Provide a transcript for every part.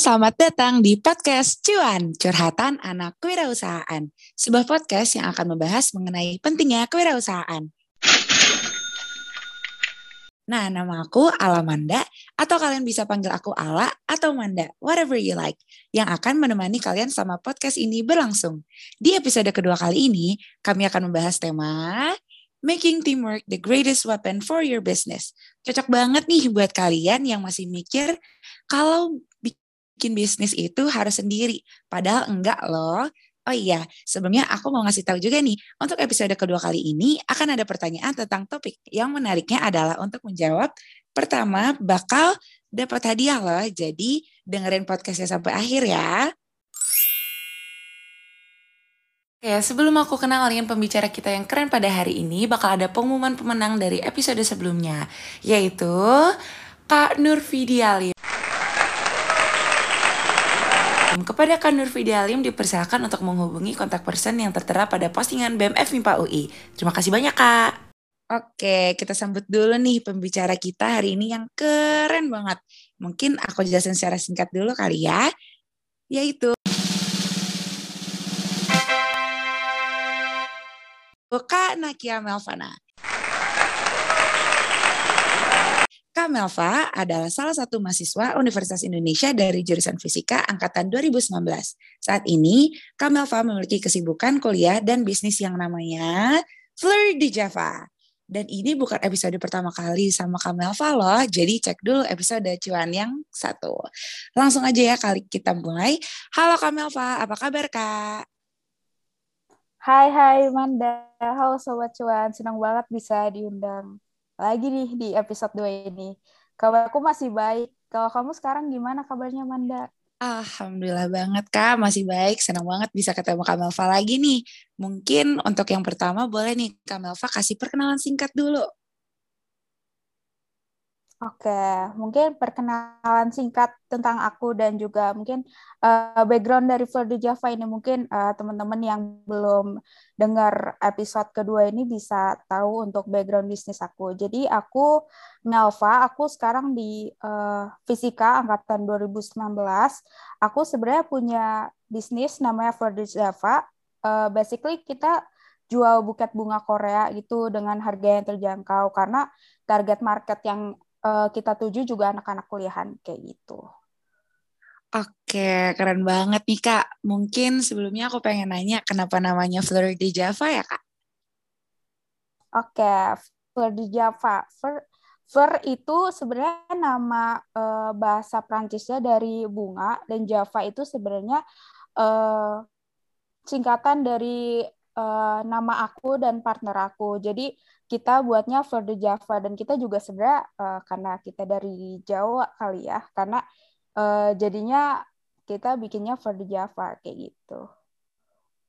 Selamat datang di podcast Cuan, Curhatan Anak Kewirausahaan. Sebuah podcast yang akan membahas mengenai pentingnya kewirausahaan. Nah, nama aku Alamanda, atau kalian bisa panggil aku Ala atau Manda, whatever you like, yang akan menemani kalian selama podcast ini berlangsung. Di episode kedua kali ini, kami akan membahas tema Making teamwork the greatest weapon for your business. Cocok banget nih buat kalian yang masih mikir kalau bikin bisnis itu harus sendiri. Padahal enggak loh. Oh iya, sebelumnya aku mau ngasih tahu juga nih, untuk episode kedua kali ini akan ada pertanyaan tentang topik. Yang menariknya adalah untuk menjawab, pertama bakal dapat hadiah loh. Jadi dengerin podcastnya sampai akhir ya. Oke, sebelum aku kenalin pembicara kita yang keren pada hari ini, bakal ada pengumuman pemenang dari episode sebelumnya, yaitu Kak Nur Fidialim. Kepada Kak Nur Fidialim dipersilakan untuk menghubungi kontak person yang tertera pada postingan BMF MIPA UI. Terima kasih banyak, Kak. Oke, kita sambut dulu nih pembicara kita hari ini yang keren banget. Mungkin aku jelasin secara singkat dulu kali ya. Yaitu Kak Nakia Melvana. Kak Melva adalah salah satu mahasiswa Universitas Indonesia dari jurusan Fisika angkatan 2019. Saat ini, Kak Melva memiliki kesibukan kuliah dan bisnis yang namanya Fleur di Java. Dan ini bukan episode pertama kali sama Kak Melva loh, jadi cek dulu episode cuan yang satu. Langsung aja ya kali kita mulai. Halo Kak Melva, apa kabar Kak? Hai hai Manda, halo Sobat Cuan, senang banget bisa diundang lagi nih di episode 2 ini. Kabarku masih baik, kalau kamu sekarang gimana kabarnya Manda? Alhamdulillah banget Kak, masih baik, senang banget bisa ketemu Kak Melva lagi nih. Mungkin untuk yang pertama boleh nih Kak Melva kasih perkenalan singkat dulu. Oke, mungkin perkenalan singkat tentang aku dan juga mungkin uh, background dari de Java ini mungkin uh, teman-teman yang belum dengar episode kedua ini bisa tahu untuk background bisnis aku. Jadi aku Melva, aku sekarang di uh, Fisika angkatan 2019. Aku sebenarnya punya bisnis namanya de Java. Uh, basically kita jual buket bunga Korea gitu dengan harga yang terjangkau karena target market yang uh, kita tuju juga anak-anak kuliahan kayak gitu. Oke, keren banget nih Kak. Mungkin sebelumnya aku pengen nanya kenapa namanya Fleur de Java ya Kak? Oke, Fleur de Java. Fleur, Fleur itu sebenarnya nama uh, bahasa Prancisnya dari bunga dan Java itu sebenarnya uh, singkatan dari uh, nama aku dan partner aku. Jadi kita buatnya for the Java dan kita juga sebenarnya uh, karena kita dari Jawa kali ya karena uh, jadinya kita bikinnya for the Java kayak gitu.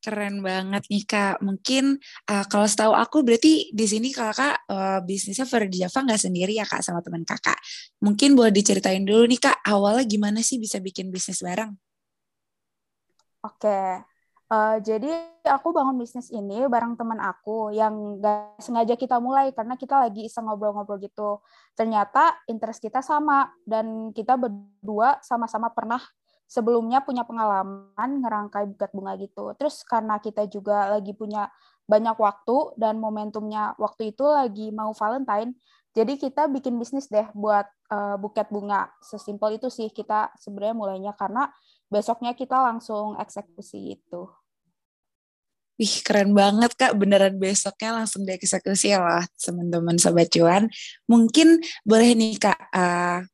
Keren banget nih kak. Mungkin uh, kalau setahu aku berarti di sini kakak uh, bisnisnya for the Java nggak sendiri ya kak sama teman kakak. Mungkin boleh diceritain dulu nih kak awalnya gimana sih bisa bikin bisnis bareng? Oke, Uh, jadi aku bangun bisnis ini bareng teman aku yang gak sengaja kita mulai karena kita lagi iseng ngobrol-ngobrol gitu. Ternyata interest kita sama dan kita berdua sama-sama pernah sebelumnya punya pengalaman ngerangkai buket bunga gitu. Terus karena kita juga lagi punya banyak waktu dan momentumnya waktu itu lagi mau Valentine, jadi kita bikin bisnis deh buat uh, buket bunga. Sesimpel itu sih kita sebenarnya mulainya karena besoknya kita langsung eksekusi itu. Wih keren banget kak, beneran besoknya langsung dieksekusi lah teman-teman Sobat Cuan. Mungkin boleh nih kak, uh,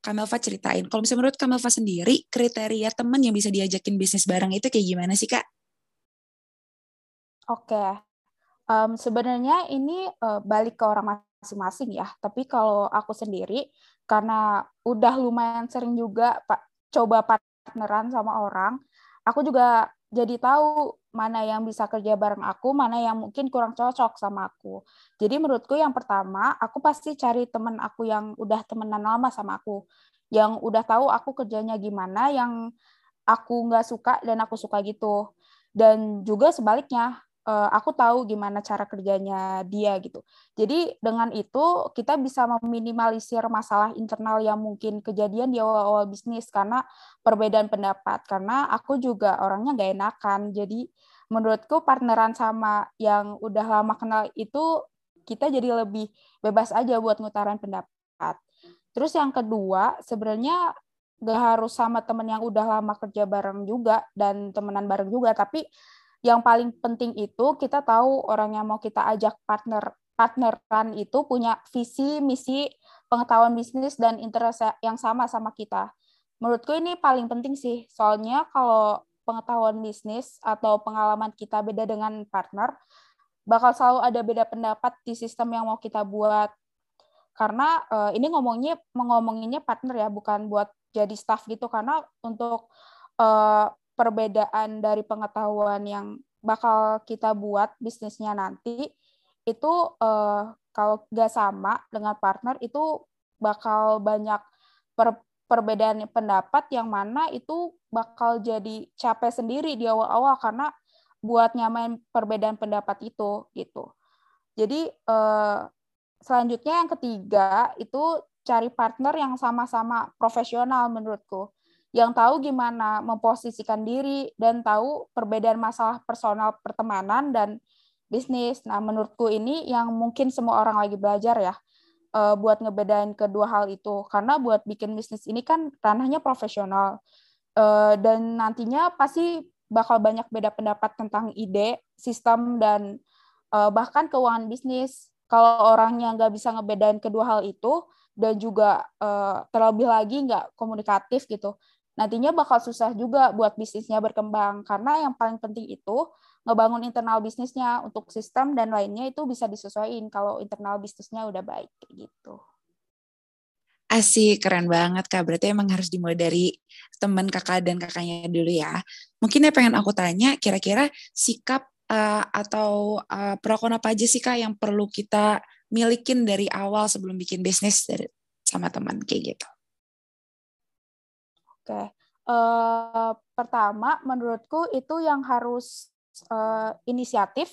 Kamelva ceritain, kalau misalnya menurut Kamelva sendiri, kriteria teman yang bisa diajakin bisnis bareng itu kayak gimana sih kak? Oke, um, sebenarnya ini uh, balik ke orang masing-masing ya. Tapi kalau aku sendiri, karena udah lumayan sering juga pak coba partneran sama orang, aku juga jadi tahu mana yang bisa kerja bareng aku, mana yang mungkin kurang cocok sama aku. Jadi menurutku yang pertama, aku pasti cari temen aku yang udah temenan lama sama aku, yang udah tahu aku kerjanya gimana, yang aku nggak suka dan aku suka gitu. Dan juga sebaliknya, uh, aku tahu gimana cara kerjanya dia gitu. Jadi dengan itu kita bisa meminimalisir masalah internal yang mungkin kejadian di awal-awal bisnis karena perbedaan pendapat. Karena aku juga orangnya gak enakan. Jadi menurutku partneran sama yang udah lama kenal itu kita jadi lebih bebas aja buat ngutaran pendapat. Terus yang kedua, sebenarnya gak harus sama temen yang udah lama kerja bareng juga dan temenan bareng juga, tapi yang paling penting itu kita tahu orang yang mau kita ajak partner partneran itu punya visi, misi, pengetahuan bisnis dan interest yang sama sama kita. Menurutku ini paling penting sih, soalnya kalau pengetahuan bisnis atau pengalaman kita beda dengan partner, bakal selalu ada beda pendapat di sistem yang mau kita buat. Karena uh, ini ngomongnya mengomonginnya partner ya, bukan buat jadi staff gitu. Karena untuk uh, perbedaan dari pengetahuan yang bakal kita buat bisnisnya nanti itu uh, kalau nggak sama dengan partner itu bakal banyak per, perbedaan pendapat yang mana itu bakal jadi capek sendiri di awal-awal karena buat nyamain perbedaan pendapat itu gitu. Jadi uh, selanjutnya yang ketiga itu cari partner yang sama-sama profesional menurutku yang tahu gimana memposisikan diri dan tahu perbedaan masalah personal pertemanan dan bisnis. Nah, menurutku ini yang mungkin semua orang lagi belajar ya uh, buat ngebedain kedua hal itu. Karena buat bikin bisnis ini kan ranahnya profesional uh, dan nantinya pasti bakal banyak beda pendapat tentang ide, sistem dan uh, bahkan keuangan bisnis. Kalau orangnya nggak bisa ngebedain kedua hal itu dan juga terlebih lagi nggak komunikatif gitu, nantinya bakal susah juga buat bisnisnya berkembang karena yang paling penting itu ngebangun internal bisnisnya untuk sistem dan lainnya itu bisa disesuaikan kalau internal bisnisnya udah baik kayak gitu. Asik, keren banget Kak. Berarti emang harus dimulai dari teman kakak dan kakaknya dulu ya. Mungkin yang pengen aku tanya, kira-kira sikap uh, atau uh, perlakuan apa aja sih Kak yang perlu kita milikin dari awal sebelum bikin bisnis dari, sama teman kayak gitu? Oke. Uh, pertama, menurutku itu yang harus uh, inisiatif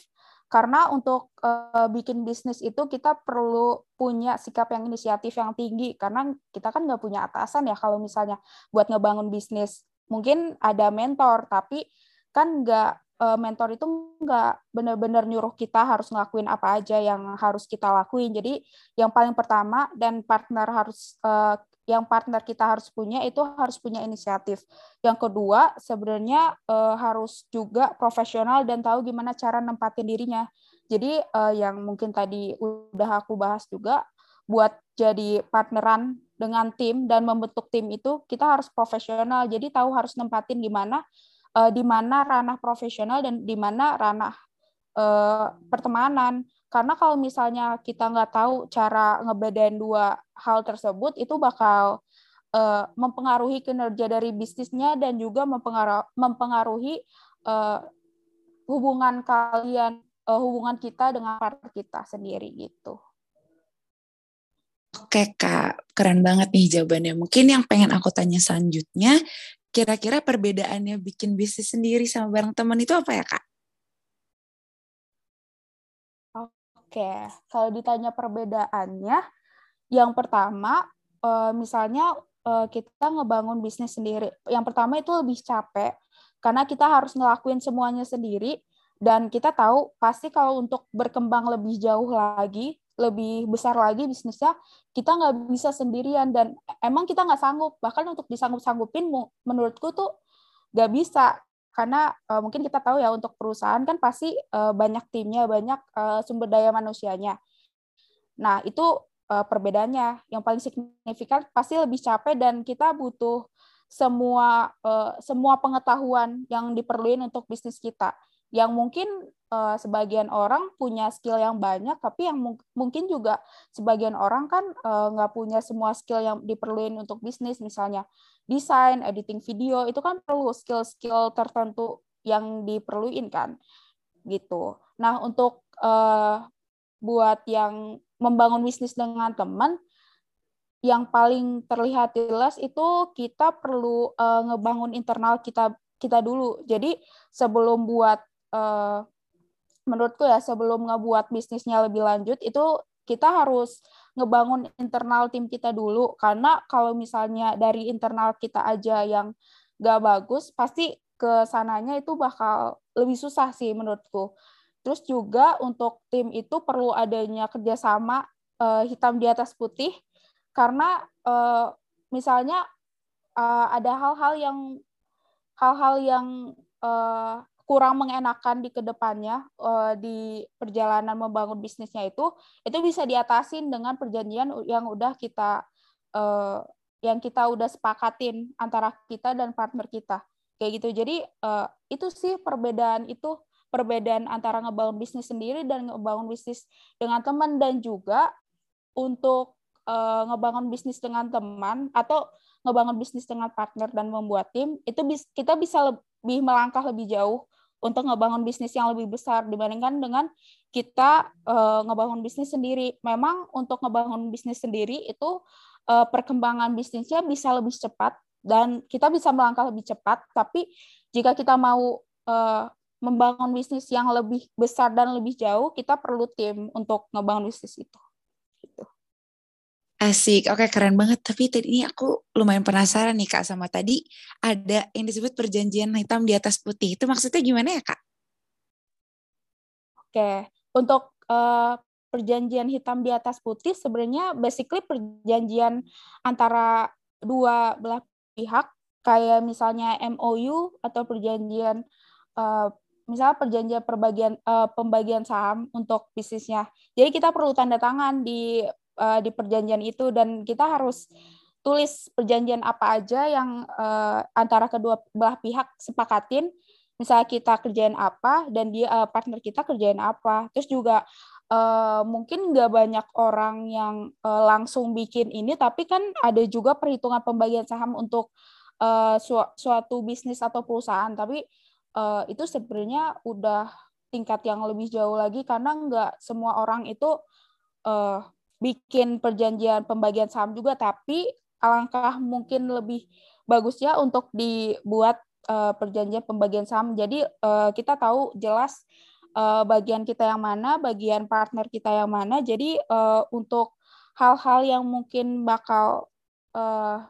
karena untuk uh, bikin bisnis itu kita perlu punya sikap yang inisiatif yang tinggi karena kita kan nggak punya atasan ya kalau misalnya buat ngebangun bisnis mungkin ada mentor tapi kan nggak mentor itu nggak benar-benar nyuruh kita harus ngelakuin apa aja yang harus kita lakuin jadi yang paling pertama dan partner harus uh, yang partner kita harus punya itu harus punya inisiatif. Yang kedua, sebenarnya uh, harus juga profesional dan tahu gimana cara nempatin dirinya. Jadi uh, yang mungkin tadi udah aku bahas juga buat jadi partneran dengan tim dan membentuk tim itu kita harus profesional. Jadi tahu harus nempatin gimana uh, di mana ranah profesional dan di mana ranah uh, pertemanan karena kalau misalnya kita nggak tahu cara ngebedain dua hal tersebut, itu bakal uh, mempengaruhi kinerja dari bisnisnya dan juga mempengaruhi, mempengaruhi uh, hubungan kalian, uh, hubungan kita dengan partner kita sendiri gitu. Oke kak, keren banget nih jawabannya. Mungkin yang pengen aku tanya selanjutnya, kira-kira perbedaannya bikin bisnis sendiri sama bareng teman itu apa ya kak? Oke, kalau ditanya perbedaannya, yang pertama, eh, misalnya eh, kita ngebangun bisnis sendiri. Yang pertama itu lebih capek, karena kita harus ngelakuin semuanya sendiri, dan kita tahu pasti kalau untuk berkembang lebih jauh lagi, lebih besar lagi bisnisnya, kita nggak bisa sendirian, dan emang kita nggak sanggup. Bahkan untuk disanggup-sanggupin, menurutku tuh nggak bisa karena uh, mungkin kita tahu ya untuk perusahaan kan pasti uh, banyak timnya, banyak uh, sumber daya manusianya. Nah, itu uh, perbedaannya. Yang paling signifikan pasti lebih capek dan kita butuh semua uh, semua pengetahuan yang diperluin untuk bisnis kita. Yang mungkin uh, sebagian orang punya skill yang banyak, tapi yang mung mungkin juga sebagian orang kan nggak uh, punya semua skill yang diperluin untuk bisnis, misalnya desain, editing video, itu kan perlu skill-skill tertentu yang diperluin kan, gitu. Nah untuk uh, buat yang membangun bisnis dengan teman, yang paling terlihat jelas itu kita perlu uh, ngebangun internal kita kita dulu. Jadi sebelum buat uh, menurutku ya sebelum ngebuat bisnisnya lebih lanjut itu kita harus ngebangun internal tim kita dulu karena kalau misalnya dari internal kita aja yang gak bagus pasti ke sananya itu bakal lebih susah sih menurutku. Terus juga untuk tim itu perlu adanya kerjasama uh, hitam di atas putih karena uh, misalnya uh, ada hal-hal yang hal-hal yang uh, kurang mengenakan di ke depannya uh, di perjalanan membangun bisnisnya itu itu bisa diatasin dengan perjanjian yang udah kita uh, yang kita udah sepakatin antara kita dan partner kita. Kayak gitu. Jadi uh, itu sih perbedaan itu perbedaan antara ngebangun bisnis sendiri dan ngebangun bisnis dengan teman. Dan juga untuk ngebangun bisnis dengan teman atau ngebangun bisnis dengan partner dan membuat tim itu kita bisa lebih melangkah lebih jauh untuk ngebangun bisnis yang lebih besar dibandingkan dengan kita uh, ngebangun bisnis sendiri. Memang untuk ngebangun bisnis sendiri itu uh, perkembangan bisnisnya bisa lebih cepat dan kita bisa melangkah lebih cepat. Tapi jika kita mau uh, membangun bisnis yang lebih besar dan lebih jauh, kita perlu tim untuk ngebangun bisnis itu. Gitu. Asik, oke keren banget. Tapi tadi ini aku lumayan penasaran nih Kak sama tadi ada yang disebut perjanjian hitam di atas putih. Itu maksudnya gimana ya Kak? Oke, untuk uh, perjanjian hitam di atas putih sebenarnya basically perjanjian antara dua belah pihak kayak misalnya MOU atau perjanjian uh, misalnya perjanjian perbagian uh, pembagian saham untuk bisnisnya. Jadi kita perlu tanda tangan di uh, di perjanjian itu. Dan kita harus tulis perjanjian apa aja yang uh, antara kedua belah pihak sepakatin. Misalnya kita kerjain apa dan dia uh, partner kita kerjain apa. Terus juga uh, mungkin nggak banyak orang yang uh, langsung bikin ini tapi kan ada juga perhitungan pembagian saham untuk uh, su suatu bisnis atau perusahaan. Tapi uh, itu sebenarnya udah tingkat yang lebih jauh lagi karena nggak semua orang itu uh, bikin perjanjian pembagian saham juga, tapi alangkah mungkin lebih bagusnya untuk dibuat uh, perjanjian pembagian saham. Jadi uh, kita tahu jelas uh, bagian kita yang mana, bagian partner kita yang mana. Jadi uh, untuk hal-hal yang mungkin bakal uh,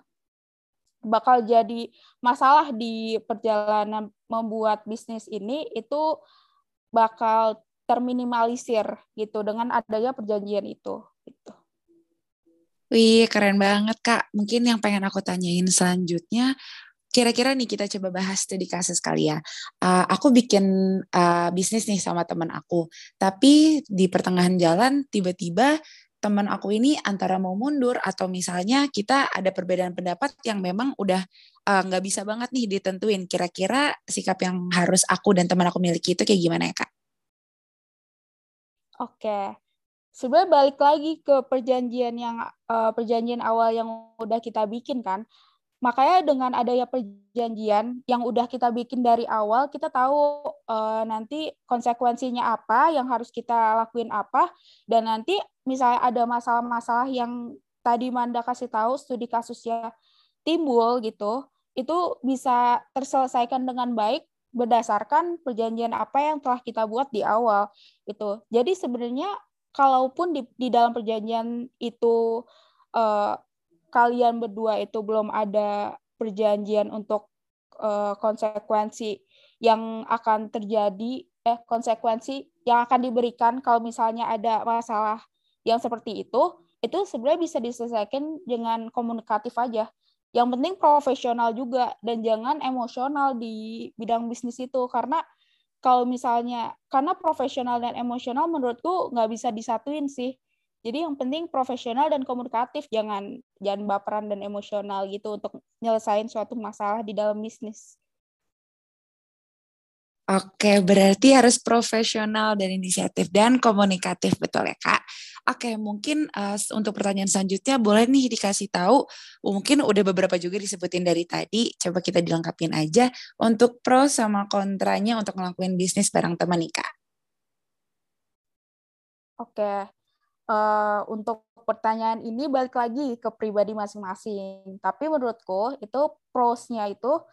bakal jadi masalah di perjalanan membuat bisnis ini itu bakal terminimalisir gitu dengan adanya perjanjian itu gitu. Wih, keren banget Kak. Mungkin yang pengen aku tanyain selanjutnya, kira-kira nih kita coba bahas studi kasus kali ya. Uh, aku bikin uh, bisnis nih sama teman aku, tapi di pertengahan jalan tiba-tiba teman aku ini antara mau mundur atau misalnya kita ada perbedaan pendapat yang memang udah nggak uh, bisa banget nih ditentuin. Kira-kira sikap yang harus aku dan teman aku miliki itu kayak gimana ya kak? Oke, sebenarnya balik lagi ke perjanjian yang uh, perjanjian awal yang udah kita bikin kan. Makanya dengan adanya perjanjian yang udah kita bikin dari awal, kita tahu uh, nanti konsekuensinya apa, yang harus kita lakuin apa, dan nanti misalnya ada masalah-masalah yang tadi Manda kasih tahu studi kasusnya timbul gitu, itu bisa terselesaikan dengan baik berdasarkan perjanjian apa yang telah kita buat di awal itu. Jadi sebenarnya kalaupun di, di dalam perjanjian itu uh, kalian berdua itu belum ada perjanjian untuk uh, konsekuensi yang akan terjadi eh konsekuensi yang akan diberikan kalau misalnya ada masalah yang seperti itu itu sebenarnya bisa diselesaikan dengan komunikatif aja. Yang penting profesional juga dan jangan emosional di bidang bisnis itu. Karena kalau misalnya karena profesional dan emosional menurutku nggak bisa disatuin sih. Jadi yang penting profesional dan komunikatif. Jangan jangan baperan dan emosional gitu untuk nyelesain suatu masalah di dalam bisnis Oke, berarti harus profesional dan inisiatif dan komunikatif, betul ya Kak? Oke, mungkin uh, untuk pertanyaan selanjutnya boleh nih dikasih tahu, mungkin udah beberapa juga disebutin dari tadi, coba kita dilengkapin aja untuk pro sama kontranya untuk ngelakuin bisnis bareng teman nih Kak. Oke, uh, untuk pertanyaan ini balik lagi ke pribadi masing-masing. Tapi menurutku itu prosnya itu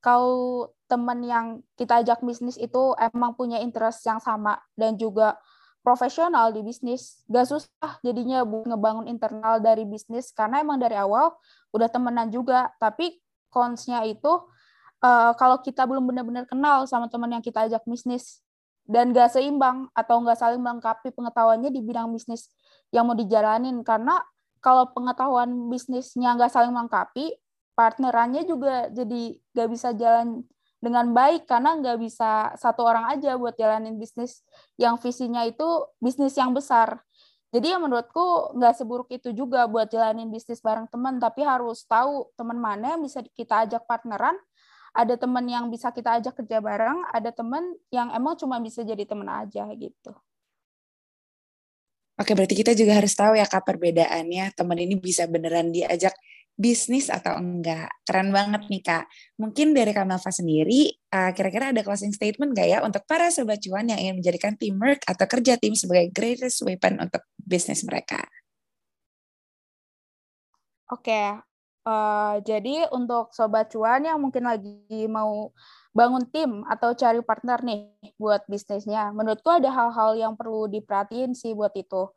kalau teman yang kita ajak bisnis itu emang punya interest yang sama dan juga profesional di bisnis, gak susah jadinya buat ngebangun internal dari bisnis karena emang dari awal udah temenan juga. Tapi konsnya itu uh, kalau kita belum benar-benar kenal sama teman yang kita ajak bisnis dan gak seimbang atau gak saling melengkapi pengetahuannya di bidang bisnis yang mau dijalanin karena kalau pengetahuan bisnisnya nggak saling melengkapi, partnerannya juga jadi gak bisa jalan dengan baik karena nggak bisa satu orang aja buat jalanin bisnis yang visinya itu bisnis yang besar. Jadi ya menurutku nggak seburuk itu juga buat jalanin bisnis bareng teman, tapi harus tahu teman mana yang bisa kita ajak partneran, ada teman yang bisa kita ajak kerja bareng, ada teman yang emang cuma bisa jadi teman aja gitu. Oke, berarti kita juga harus tahu ya kak perbedaannya teman ini bisa beneran diajak bisnis atau enggak. Keren banget nih Kak. Mungkin dari Kak Melva sendiri, uh, kira-kira ada closing statement nggak ya untuk para sobat cuan yang ingin menjadikan teamwork atau kerja tim sebagai greatest weapon untuk bisnis mereka? Oke, okay. uh, eh, jadi untuk sobat cuan yang mungkin lagi mau bangun tim atau cari partner nih buat bisnisnya, menurutku ada hal-hal yang perlu diperhatiin sih buat itu.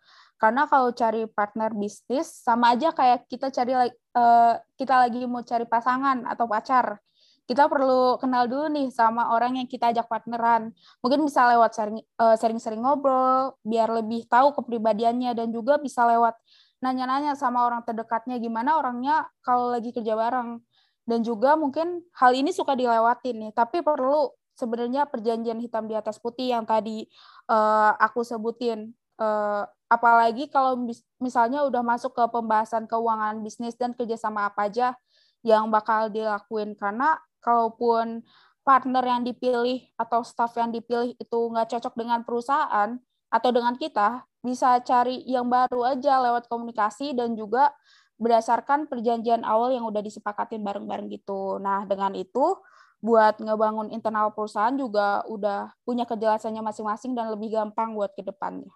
Karena kalau cari partner bisnis sama aja kayak kita cari uh, kita lagi mau cari pasangan atau pacar. Kita perlu kenal dulu nih sama orang yang kita ajak partneran. Mungkin bisa lewat sering uh, sering-sering ngobrol biar lebih tahu kepribadiannya dan juga bisa lewat nanya-nanya sama orang terdekatnya gimana orangnya kalau lagi kerja bareng. Dan juga mungkin hal ini suka dilewatin nih, tapi perlu sebenarnya perjanjian hitam di atas putih yang tadi uh, aku sebutin. Uh, apalagi kalau misalnya udah masuk ke pembahasan keuangan bisnis dan kerjasama apa aja yang bakal dilakuin karena kalaupun partner yang dipilih atau staff yang dipilih itu nggak cocok dengan perusahaan atau dengan kita bisa cari yang baru aja lewat komunikasi dan juga berdasarkan perjanjian awal yang udah disepakatin bareng-bareng gitu. Nah, dengan itu buat ngebangun internal perusahaan juga udah punya kejelasannya masing-masing dan lebih gampang buat ke depannya.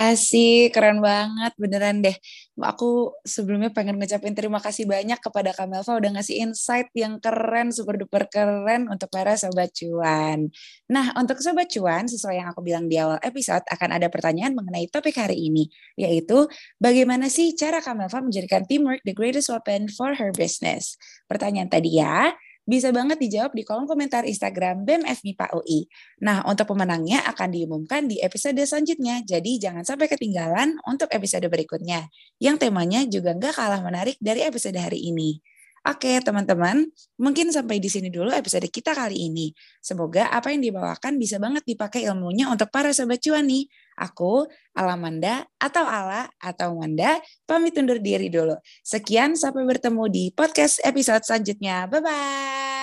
Asik, keren banget, beneran deh. Aku sebelumnya pengen ngucapin terima kasih banyak kepada Kamelva udah ngasih insight yang keren, super duper keren untuk para Sobat Cuan. Nah, untuk Sobat Cuan, sesuai yang aku bilang di awal episode, akan ada pertanyaan mengenai topik hari ini, yaitu bagaimana sih cara Kamelva menjadikan teamwork the greatest weapon for her business? Pertanyaan tadi ya, bisa banget dijawab di kolom komentar Instagram BEM FMIPA UI. Nah, untuk pemenangnya akan diumumkan di episode selanjutnya, jadi jangan sampai ketinggalan untuk episode berikutnya, yang temanya juga nggak kalah menarik dari episode hari ini. Oke, teman-teman, mungkin sampai di sini dulu episode kita kali ini. Semoga apa yang dibawakan bisa banget dipakai ilmunya untuk para sobat cuan nih. Aku, Alamanda, atau Ala, atau Manda, pamit undur diri dulu. Sekian, sampai bertemu di podcast episode selanjutnya. Bye-bye!